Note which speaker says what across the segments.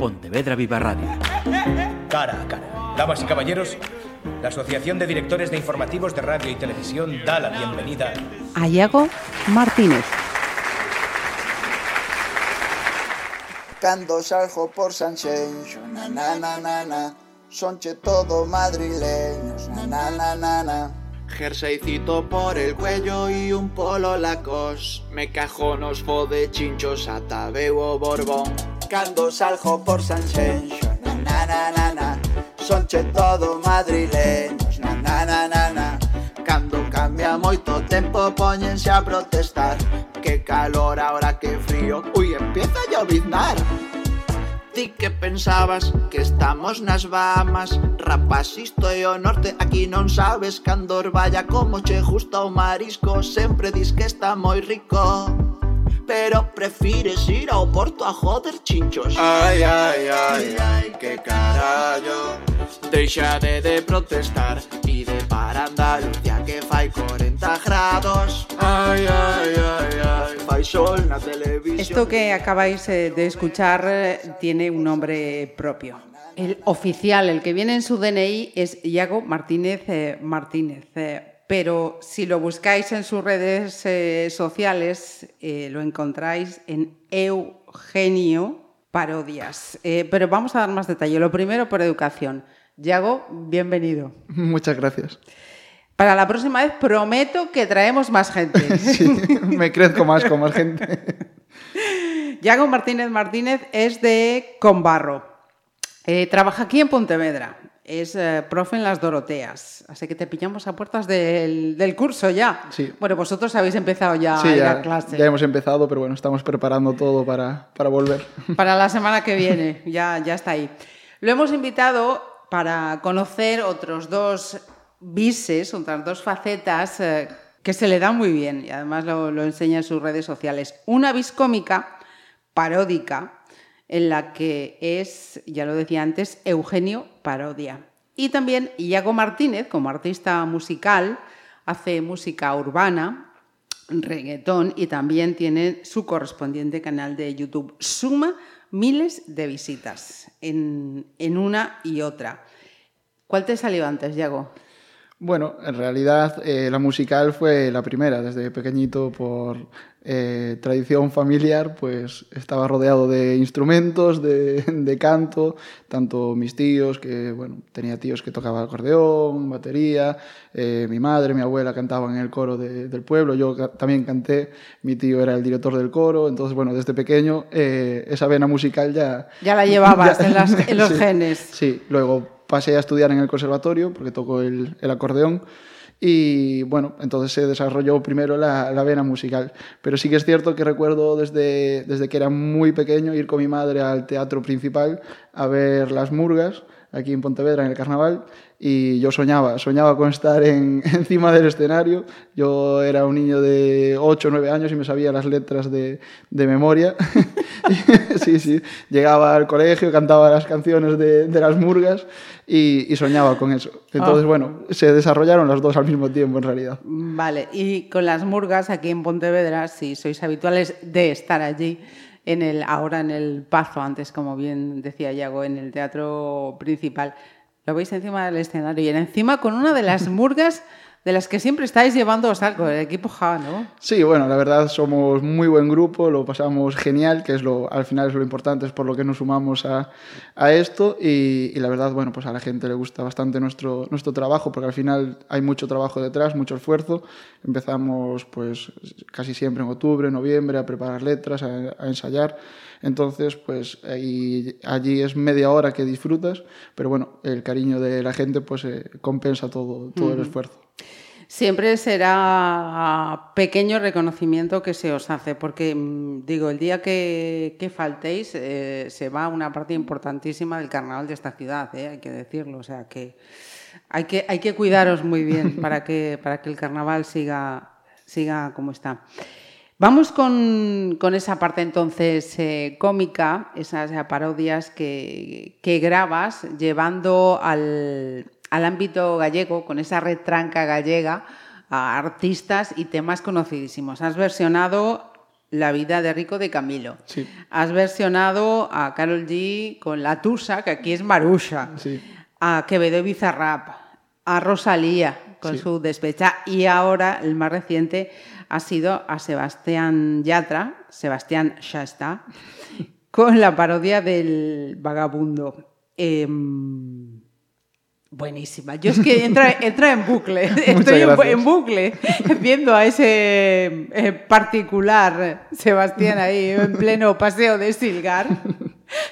Speaker 1: Pontevedra Viva Radio.
Speaker 2: Cara a cara. Damas y caballeros, la Asociación de Directores de Informativos de Radio y Televisión da la bienvenida
Speaker 3: a Iago Martínez.
Speaker 4: Cando salgo por Sanxenxo, na na na na na, sonche todo madrileños, na na na na na.
Speaker 5: jerseycito por el cuello y un polo lacos. Me cajo nos de chinchos atabeo borbón.
Speaker 4: Cando saljo por San Senso, na na na na. Sonche todo madrileños, na na na na na.
Speaker 5: Cando cambia moito tempo poñense a protestar. Que calor ahora que frío, uy empieza a lloviznar ti que pensabas que estamos nas Bahamas. Rapaz, isto é o norte, aquí non sabes candor Vaya como che gusta o marisco. Sempre dis que está moi rico. Pero prefires ir ao porto a joder chinchos Ai, ai, ai, ai, que carallo Deixa de, de protestar E de para Andalucía que fai 40 grados Ai, ai, ai, ai, fai sol na televisión
Speaker 3: Esto que acabáis eh, de escuchar eh, tiene un nombre propio. El oficial, el que viene en su DNI es Iago Martínez eh, Martínez. eh, pero si lo buscáis en sus redes eh, sociales, eh, lo encontráis en Eugenio Parodias. Eh, pero vamos a dar más detalle. Lo primero por educación. Iago, bienvenido.
Speaker 6: Muchas gracias.
Speaker 3: Para la próxima vez prometo que traemos más gente.
Speaker 6: Sí, me crezco más con más gente.
Speaker 3: Iago Martínez Martínez es de Combarro. Trabaja aquí en Pontevedra. Es eh, profe en las Doroteas. Así que te pillamos a puertas del, del curso ya.
Speaker 6: Sí.
Speaker 3: Bueno, vosotros habéis empezado ya
Speaker 6: Sí,
Speaker 3: a ir
Speaker 6: ya,
Speaker 3: a clase.
Speaker 6: ya hemos empezado, pero bueno, estamos preparando todo para, para volver.
Speaker 3: Para la semana que viene, ya, ya está ahí. Lo hemos invitado para conocer otros dos bises, otras dos facetas eh, que se le dan muy bien y además lo, lo enseña en sus redes sociales. Una bis cómica, paródica, en la que es, ya lo decía antes, Eugenio Parodia. Y también Iago Martínez, como artista musical, hace música urbana, reggaetón y también tiene su correspondiente canal de YouTube. Suma miles de visitas en, en una y otra. ¿Cuál te salió antes, Iago?
Speaker 6: Bueno, en realidad eh, la musical fue la primera, desde pequeñito por eh, tradición familiar, pues estaba rodeado de instrumentos, de, de, canto, tanto mis tíos, que bueno, tenía tíos que tocaban acordeón, batería, eh, mi madre, mi abuela cantaban en el coro de, del pueblo, yo ca también canté, mi tío era el director del coro, entonces bueno, desde pequeño esa vena musical ya...
Speaker 3: Ya la llevabas ya, en, las, en, los
Speaker 6: sí,
Speaker 3: genes.
Speaker 6: Sí, luego pasé a estudiar en el conservatorio porque toco el, acordeón y bueno, entonces se desarrolló primero la, la, vena musical. Pero sí que es cierto que recuerdo desde, desde que era muy pequeño ir con mi madre al teatro principal a ver las murgas aquí en Pontevedra en el carnaval y yo soñaba, soñaba con estar en, encima del escenario. Yo era un niño de 8 o 9 años y me sabía las letras de, de memoria. sí, sí, llegaba al colegio, cantaba las canciones de, de las murgas y, y, soñaba con eso. Entonces, oh. bueno, se desarrollaron las dos al mismo tiempo en realidad.
Speaker 3: Vale, y con las murgas aquí en Pontevedra, si sois habituales de estar allí, en el, ahora en el Pazo, antes, como bien decía Iago, en el teatro principal. Lo veis encima del escenario y encima con una de las murgas de las que siempre estáis llevando saco, el equipo Ja, ¿no?
Speaker 6: Sí, bueno, la verdad somos muy buen grupo, lo pasamos genial, que es lo, al final es lo importante, es por lo que nos sumamos a, a esto y, y, la verdad, bueno, pues a la gente le gusta bastante nuestro, nuestro trabajo porque al final hay mucho trabajo detrás, mucho esfuerzo. Empezamos pues casi siempre en octubre, noviembre a preparar letras, a, a ensayar. Entonces, pues ahí, allí es media hora que disfrutas, pero bueno, el cariño de la gente pues eh, compensa todo, todo uh -huh. el esfuerzo.
Speaker 3: Siempre será pequeño reconocimiento que se os hace, porque mm, digo, el día que, que faltéis eh, se va una parte importantísima del carnaval de esta ciudad, eh, hay que decirlo, o sea que hay que, hay que cuidaros muy bien para que, para que el carnaval siga, siga como está. Vamos con, con, esa parte entonces eh, cómica, esas parodias que, que grabas llevando al, al, ámbito gallego, con esa retranca gallega, a artistas y temas conocidísimos. Has versionado La vida de Rico de Camilo.
Speaker 6: Sí.
Speaker 3: Has versionado a Carol G con La Tusa, que aquí es Marusha.
Speaker 6: Sí.
Speaker 3: A Quevedo y Bizarrap. A Rosalía con
Speaker 6: Sí.
Speaker 3: su despecha. Y ahora, el más reciente, ha sido a Sebastián Yatra, Sebastián está, con la parodia del vagabundo. Em, buenísima. Yo es que entra, entra en bucle. Estoy en bucle viendo a ese eh, particular Sebastián ahí en pleno paseo de Silgar.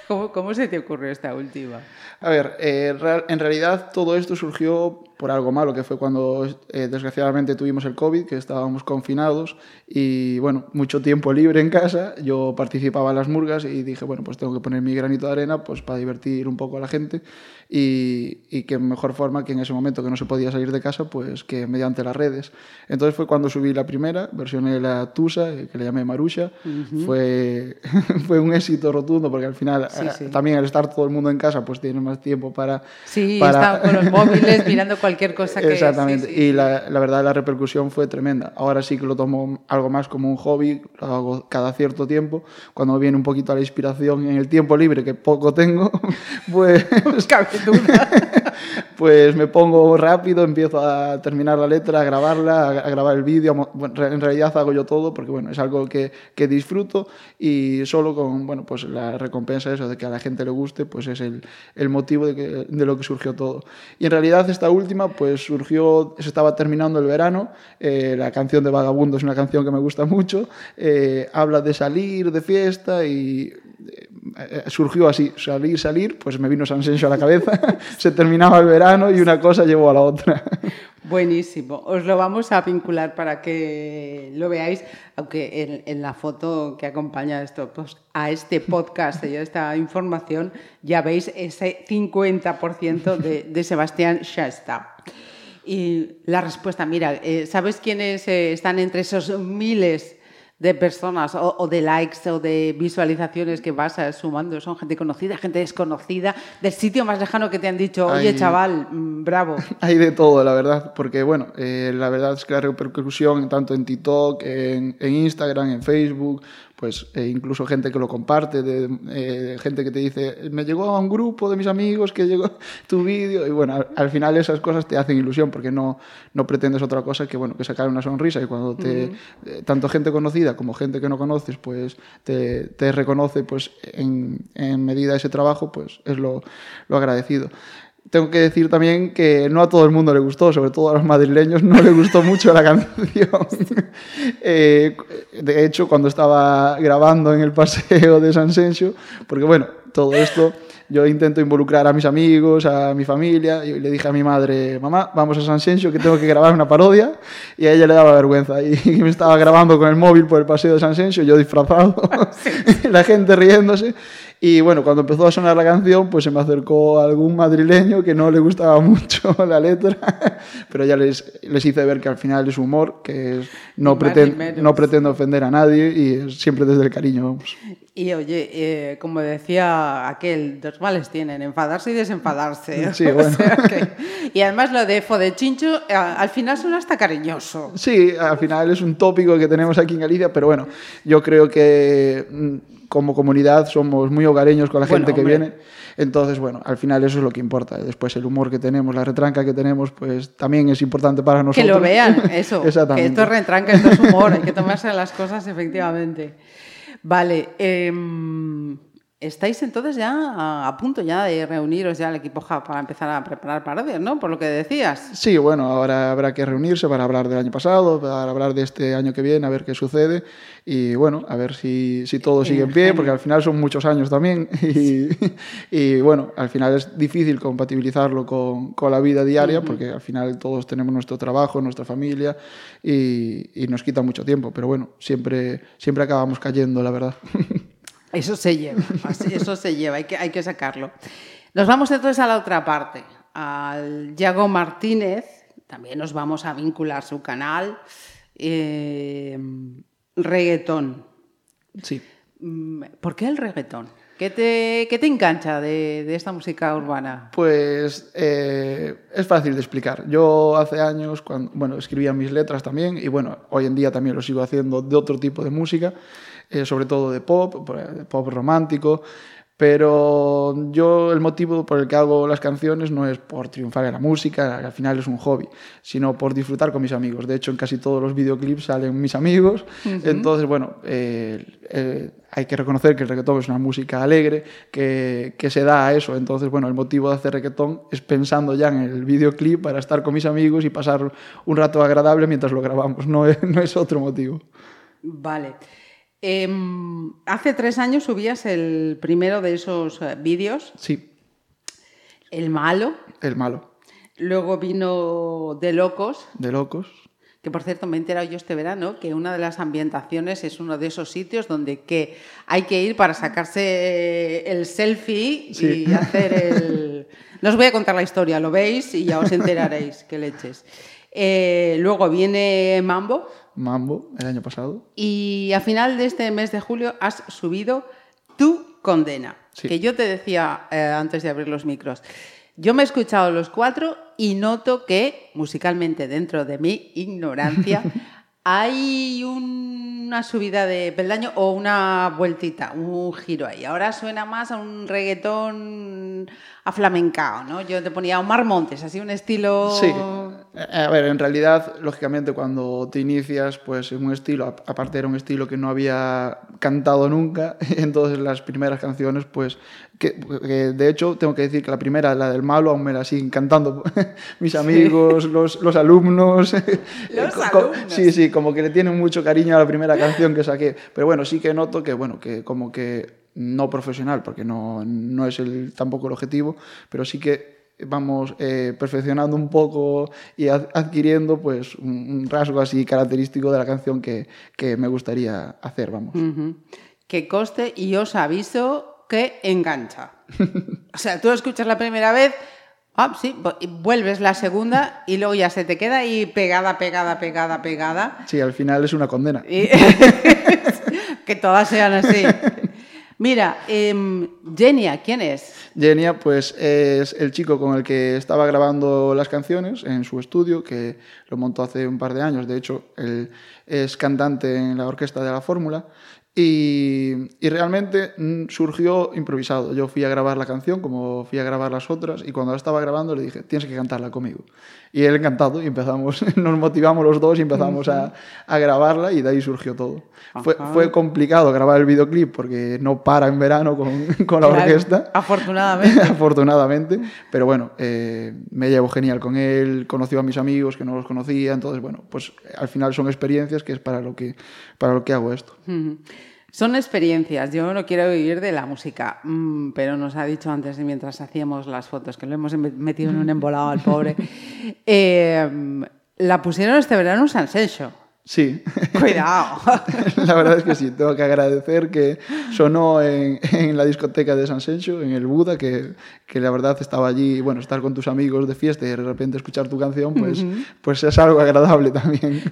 Speaker 3: ¿Cómo, ¿Cómo se te ocurrió esta última?
Speaker 6: A ver, eh, en realidad todo esto surgió por algo malo, que fue cuando eh, desgraciadamente tuvimos el COVID, que estábamos confinados y bueno, mucho tiempo libre en casa. Yo participaba en las murgas y dije, bueno, pues tengo que poner mi granito de arena pues para divertir un poco a la gente y, y qué mejor forma que en ese momento que no se podía salir de casa, pues que mediante las redes. Entonces fue cuando subí la primera, versioné la Tusa, eh, que le llamé Marusha. fue, fue un éxito rotundo porque al final
Speaker 3: Sí, sí.
Speaker 6: también al estar todo el mundo en casa, pues tienes más tiempo para...
Speaker 3: Sí,
Speaker 6: para-
Speaker 3: con los móviles mirando cualquier cosa que...
Speaker 6: Exactamente, y la, la verdad la repercusión fue tremenda. Ahora sí que lo tomo algo más como un hobby, lo hago cada cierto tiempo, cuando viene un poquito la inspiración en el tiempo libre, que poco tengo, pues,
Speaker 3: Cabe duda.
Speaker 6: Pues me pongo rápido, empiezo a terminar la letra, a grabarla, a, grabar el vídeo. en realidad hago yo todo porque bueno, es algo que, que disfruto y solo con bueno, pues la recompensa eso de que a la gente le guste, pues es el, el motivo de, que- de lo que surgió todo. Y en realidad esta última pues surgió, se estaba terminando el verano, eh, la canción de Vagabundo es una canción que me gusta mucho, eh, habla de salir, de fiesta y eh, surgió así, salir, salir, pues me vino San Senso a la cabeza, se terminaba el verano y una cosa llevó a la otra.
Speaker 3: Buenísimo. Os lo vamos a vincular para que lo veáis, aunque en, en la foto que acompaña esto, pues, a este podcast y a esta información ya veis ese 50% de, de Sebastián está. Y la respuesta, mira, eh, ¿sabes quiénes eh, están entre esos miles de personas o, o de likes o de visualizaciones que vas eh, sumando? Son gente conocida, gente desconocida, del sitio más lejano que te han dicho, oye
Speaker 6: Ay.
Speaker 3: chaval, mm, bravo.
Speaker 6: Hay de todo, la verdad, porque bueno, eh, la verdad es que la repercusión tanto en TikTok, en, en Instagram, en Facebook, pues eh, incluso gente que lo comparte, de, eh, gente que te dice, me llegó a un grupo de mis amigos que llegó tu vídeo, y bueno, al, al final esas cosas te hacen ilusión porque no, no pretendes otra cosa que bueno, que sacar una sonrisa y cuando te, eh, tanto gente conocida como gente que no conoces, pues te, te reconoce pues en, en medida de ese trabajo, pues es lo, lo agradecido. Tengo que decir también que no a todo el mundo le gustó, sobre todo a los madrileños no le gustó mucho la canción. Eh, de hecho, cuando estaba grabando en el paseo de San Sensio, porque bueno, todo esto yo intento involucrar a mis amigos, a mi familia, y le dije a mi madre, mamá, vamos a San Sensio que tengo que grabar una parodia, y a ella le daba vergüenza, y me estaba grabando con el móvil por el paseo de San Sensio, yo disfrazado, la gente riéndose, y bueno, cuando empezó a sonar la canción, pues se me acercó algún madrileño que no le gustaba mucho la letra, pero ya les, les hice ver que al final es humor, que es, no,
Speaker 3: Ni más
Speaker 6: preten-
Speaker 3: ni menos.
Speaker 6: no pretendo ofender a nadie y es siempre desde el cariño, vamos.
Speaker 3: Y oye, eh, como decía aquel, dos males tienen, enfadarse y desenfadarse.
Speaker 6: Sí,
Speaker 3: O
Speaker 6: bueno.
Speaker 3: sea que- y además lo de fo de chincho, eh, al final suena hasta cariñoso.
Speaker 6: Sí, al final es un tópico que tenemos aquí en Galicia, pero bueno, yo creo que mm, como comunidad somos muy hogareños con la
Speaker 3: Bueno,
Speaker 6: gente que
Speaker 3: hombre.
Speaker 6: viene. Entonces, bueno, al final eso es lo que importa. Después el humor que tenemos, la retranca que tenemos, pues también es importante para nosotros.
Speaker 3: Que lo vean, eso. que
Speaker 6: Exactamente.
Speaker 3: esto es retranca, esto es humor, hay que tomarse las cosas efectivamente. Vale, em, estáis entonces ya a, a punto ya de reuniros ya el equipo para empezar a preparar parodias, ¿no? Por lo que decías.
Speaker 6: Sí, bueno, ahora habrá que reunirse para hablar del año pasado, para hablar de este año que viene, a ver qué sucede y bueno, a ver si, si todo sigue en pie, porque al final son muchos años también y, y, bueno, al final es difícil compatibilizarlo con, con la vida diaria porque al final todos tenemos nuestro trabajo, nuestra familia y, y nos quita mucho tiempo, pero bueno, siempre, siempre acabamos cayendo, la verdad.
Speaker 3: Eso se lleva, eso se lleva, hay que, hay que sacarlo. Nos vamos entonces a la otra parte, al Yago Martínez, también nos vamos a vincular su canal, eh, reggaetón.
Speaker 6: Sí.
Speaker 3: Mm, ¿Por qué el reggaetón? ¿Qué te, qué te engancha de, de esta música urbana?
Speaker 6: Pues eh, es fácil de explicar. Yo hace años, cuando, bueno, escribía mis letras también y bueno, hoy en día también lo sigo haciendo de otro tipo de música, eh, sobre todo de pop, de pop romántico. Pero yo el motivo por el que hago las canciones no es por triunfar en la música, al final es un hobby, sino por disfrutar con mis amigos. De hecho, en casi todos los videoclips salen mis amigos. Uh -huh. Entonces, bueno, eh, eh, hay que reconocer que el reggaetón es una música alegre, que, que, se da a eso. Entonces, bueno, el motivo de hacer reggaetón es pensando ya en el videoclip para estar con mis amigos y pasar un rato agradable mientras lo grabamos. No es, no es otro motivo.
Speaker 3: Vale. Eh, hace tres años subías el primero de esos uh, vídeos.
Speaker 6: Sí.
Speaker 3: El malo.
Speaker 6: El malo.
Speaker 3: Luego vino De Locos.
Speaker 6: De Locos.
Speaker 3: Que por cierto me he enterado yo este verano que una de las ambientaciones es uno de esos sitios donde que hay que ir para sacarse el selfie sí. y hacer el... No os voy a contar la historia, lo veis y ya os enteraréis, qué leches. Eh, luego viene Mambo.
Speaker 6: Mambo, el año pasado.
Speaker 3: Y a final de este mes de julio has subido Tu Condena,
Speaker 6: Sí.
Speaker 3: que yo te decía eh, antes de abrir los micros. Yo me he escuchado los cuatro y noto que, musicalmente, dentro de mi ignorancia, hay una subida de peldaño o una vueltita, un giro ahí. Ahora suena más a un reggaetón aflamencao, ¿no? Yo te ponía Omar Montes, así un estilo...
Speaker 6: Sí. A ver, en realidad, lógicamente, cuando te inicias, pues en un estilo, aparte era un estilo que no había cantado nunca, entonces las primeras canciones, pues, que, que, de hecho, tengo que decir que la primera, la del malo, aún me la siguen cantando mis amigos, sí. los, los, alumnos.
Speaker 3: Los alumnos.
Speaker 6: Sí, sí, como que le tienen mucho cariño a la primera canción que saqué. Pero bueno, sí que noto que, bueno, que como que no profesional, porque no, no es el, tampoco el objetivo, pero sí que vamos eh, perfeccionando un poco y adquiriendo pues un, un, rasgo así característico de la canción que, que me gustaría hacer, vamos.
Speaker 3: Uh -huh. Que coste y os aviso que engancha. o sea, tú escuchas la primera vez, ah, sí, vuelves la segunda y luego ya se te queda ahí pegada, pegada, pegada, pegada.
Speaker 6: Sí, al final es una condena.
Speaker 3: Y... que todas sean así. Mira, eh, Genia, ¿quién es?
Speaker 6: Genia, pues es el chico con el que estaba grabando las canciones en su estudio, que lo montó hace un par de años. De hecho, él es cantante en la orquesta de la Fórmula. Y, y, realmente mm, surgió improvisado. Yo fui a grabar la canción, como fui a grabar las otras, y cuando la estaba grabando le dije, tienes que cantarla conmigo. Y él encantado, y empezamos, nos motivamos los dos y empezamos a, a grabarla, y de ahí surgió todo. Fue, fue, complicado grabar el videoclip porque no para en verano con, con la orquesta.
Speaker 3: Afortunadamente.
Speaker 6: afortunadamente. Pero bueno, eh, me llevo genial con él, conoció a mis amigos que no los conocía, entonces bueno, pues al final son experiencias que es para lo que, para lo que hago esto.
Speaker 3: Uh -huh. Son experiencias. Yo no quiero vivir de la música, mm, pero nos ha dicho antes, mientras hacíamos las fotos, que lo hemos metido en un embolado al pobre. Eh, la pusieron este verano en San Sencho.
Speaker 6: Sí.
Speaker 3: Cuidado.
Speaker 6: la verdad es que sí, tengo que agradecer que sonó en, en la discoteca de San Sencho, en el Buda, que, que, la verdad estaba allí, bueno, estar con tus amigos de fiesta y de repente escuchar tu canción, pues, uh -huh. pues es algo agradable también.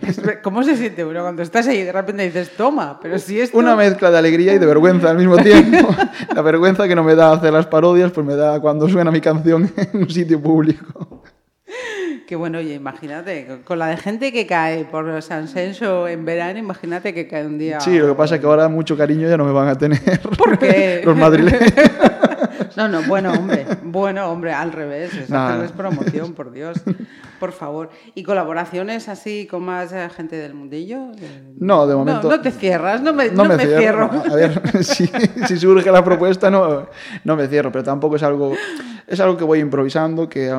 Speaker 3: ¿Cómo se siente uno cuando estás ahí y de repente dices, toma, pero si esto...
Speaker 6: Una mezcla de alegría y de vergüenza al mismo tiempo. la vergüenza que no me da hacer las parodias, pues me da cuando suena mi canción en un sitio público.
Speaker 3: Que bueno, oye, imagínate, con la de gente que cae por San Senso en verano, imagínate que cae un día.
Speaker 6: Sí, lo que pasa es que ahora mucho cariño ya no me van a tener.
Speaker 3: ¿Por qué?
Speaker 6: Los madrileños.
Speaker 3: No, no, bueno, hombre, bueno, hombre, al revés, es hacerles promoción, por Dios, por favor. ¿Y colaboraciones así con más eh, gente del mundillo?
Speaker 6: No, de momento.
Speaker 3: No, no te cierras, no me, no no me, me cierro.
Speaker 6: cierro. A ver, si, si, surge la propuesta, no, no me cierro, pero tampoco es algo, es algo que voy improvisando, que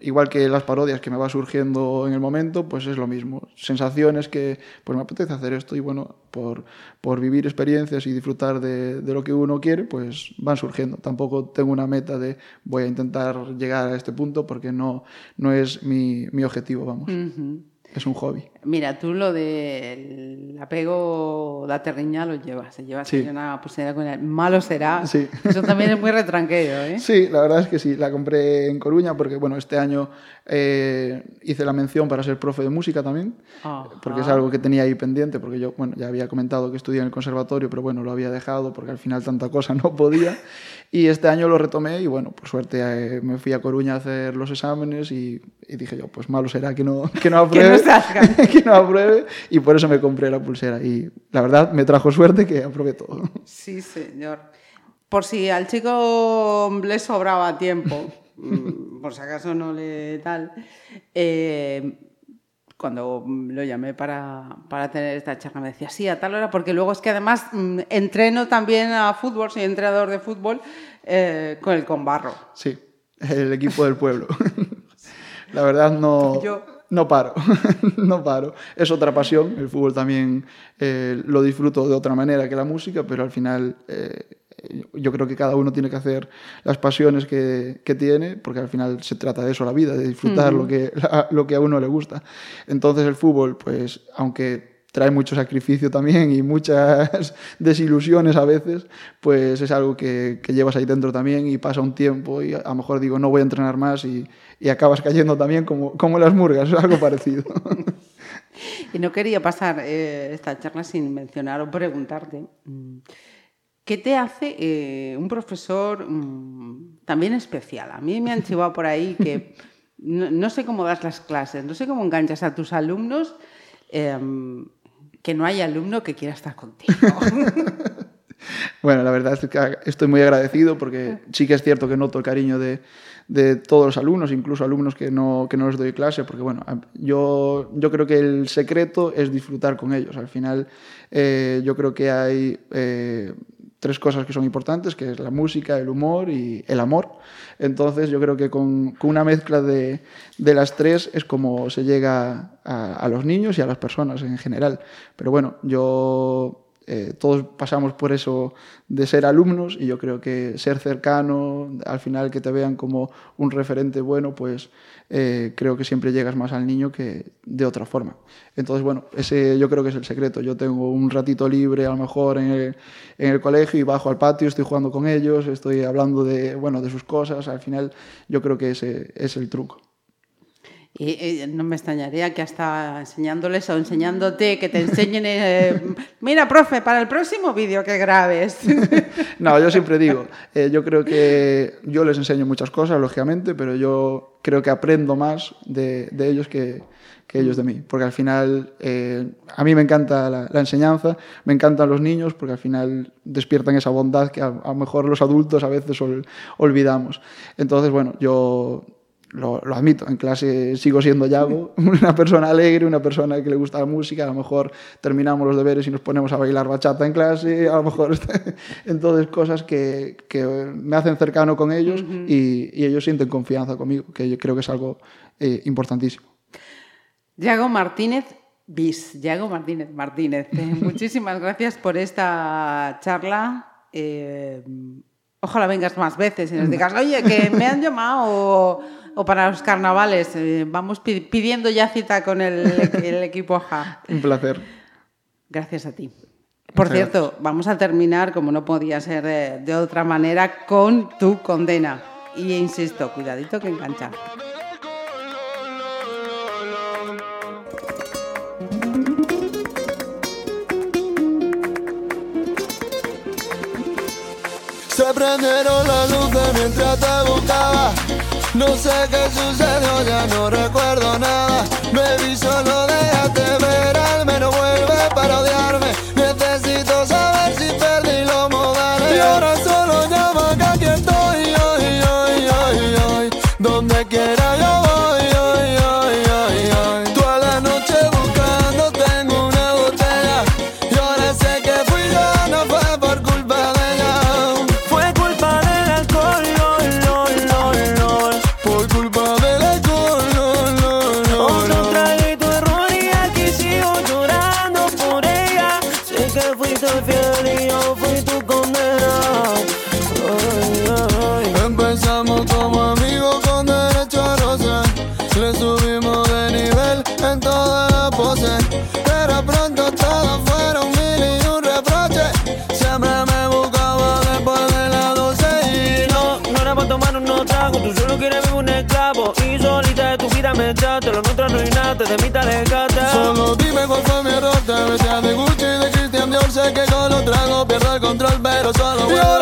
Speaker 6: igual que las parodias que me va surgiendo en el momento, pues es lo mismo. Sensaciones que, pues me apetece hacer esto y bueno, por, por vivir experiencias y disfrutar de, de lo que uno quiere, pues van surgiendo. Tampoco tengo una meta de voy a intentar llegar a este punto porque no, no es mi, mi objetivo, vamos. Uh -huh. Es un hobby.
Speaker 3: Mira, tú lo del apego de terriña lo llevas, se llevas
Speaker 6: Sí.
Speaker 3: una pulsera con el malo será.
Speaker 6: Sí.
Speaker 3: Eso también es muy retranquero, ¿eh?
Speaker 6: Sí, la verdad es que sí, la compré en Coruña porque, bueno, este año eh, hice la mención para ser profe de música también,
Speaker 3: Ajá.
Speaker 6: porque es algo que tenía ahí pendiente, porque yo, bueno, ya había comentado que estudié en el conservatorio, pero bueno, lo había dejado porque al final tanta cosa no podía. Y este año lo retomé y, bueno, por suerte eh, me fui a Coruña a hacer los exámenes y, y dije yo, pues malo será que no, que no
Speaker 3: Que no
Speaker 6: apruebe.
Speaker 3: salgan.
Speaker 6: que no apruebe y por eso me compré la pulsera. Y la verdad me trajo suerte que aprobé todo.
Speaker 3: Sí, señor. Por si al chico le sobraba tiempo, mm, por si acaso no le tal, eh, cuando lo llamé para, para tener esta charla me decía, sí, a tal hora, porque luego es que además mm, entreno también a fútbol, soy entrenador de fútbol eh, con el Conbarro.
Speaker 6: Sí, el equipo del pueblo. La verdad no,
Speaker 3: Yo-
Speaker 6: no paro, no paro. Es otra pasión, el fútbol también eh, lo disfruto de otra manera que la música, pero al final eh, yo creo que cada uno tiene que hacer las pasiones que, que tiene, porque al final se trata de eso la vida, de disfrutar lo, que, la- lo que a uno le gusta. Entonces el fútbol, pues aunque trae mucho sacrificio también y muchas desilusiones a veces, pues es algo que, que llevas ahí dentro también y pasa un tiempo y a lo mejor digo no voy a entrenar más y, y acabas cayendo también como, como las murgas, algo parecido.
Speaker 3: Y no quería pasar eh, esta charla sin mencionar o preguntarte, mm, ¿qué te hace eh, un profesor mm, también especial? A mí me han chivado por ahí que no, no sé cómo das las clases, no sé cómo enganchas a tus alumnos, em, que no hay alumno que quiera estar contigo.
Speaker 6: Bueno, la verdad es que estoy muy agradecido porque sí que es cierto que noto el cariño de, de todos los alumnos, incluso alumnos que no, que no les doy clase, porque bueno, yo, yo creo que el secreto es disfrutar con ellos. Al final, eh, yo creo que hay eh, tres cosas que son importantes, que es la música, el humor y el amor. Entonces, yo creo que con, una mezcla de, de las tres es como se llega a, a los niños y a las personas en general. Pero bueno, yo eh, todos pasamos por eso de ser alumnos y yo creo que ser cercano, al final que te vean como un referente bueno, pues eh, creo que siempre llegas más al niño que de otra forma. Entonces, bueno, ese yo creo que es el secreto. Yo tengo un ratito libre a lo mejor en el, en el colegio y bajo al patio, estoy jugando con ellos, estoy hablando de, bueno, de sus cosas. Al final yo creo que ese es el truco.
Speaker 3: Y no me extrañaría que hasta enseñándoles o enseñándote, que te enseñen, eh, mira, profe, para el próximo vídeo que grabes.
Speaker 6: No, yo siempre digo, eh, yo creo que yo les enseño muchas cosas, lógicamente, pero yo creo que aprendo más de, de ellos que, ellos de mí, porque al final eh, a mí me encanta la, enseñanza, me encantan los niños, porque al final despiertan esa bondad que a, lo mejor los adultos a veces ol- olvidamos. Entonces, bueno, yo lo, lo admito, en clase sigo siendo Yago, una persona alegre, una persona que le gusta la música, a lo mejor terminamos los deberes y nos ponemos a bailar bachata en clase, a lo mejor, entonces cosas que, que me hacen cercano con ellos y, y ellos sienten confianza conmigo, que yo creo que es algo eh, importantísimo.
Speaker 3: Yago Martínez Bis, Yago Martínez Martínez. eh, muchísimas gracias por esta charla. eh, ojalá vengas más veces y nos digas, oye, que me han llamado o, o para los carnavales. eh, vamos pi- pidiendo ya cita con el, el equipo AJA.
Speaker 6: Un placer.
Speaker 3: Gracias a ti. Por
Speaker 6: Muchas
Speaker 3: cierto, vamos a terminar, como no podía ser de, de otra manera, con tu condena. Y insisto, cuidadito que engancha.
Speaker 1: Se prendieron las luces mientras te buscaba. No sé qué sucedió, ya no recuerdo nada.
Speaker 7: trate, lo nuestro no hay nada, de mí te alejaste.
Speaker 1: Solo dime cuál fue mi error, te besé de Gucci, de Christian Dior, sé que con los tragos pierdo el control, pero solo voy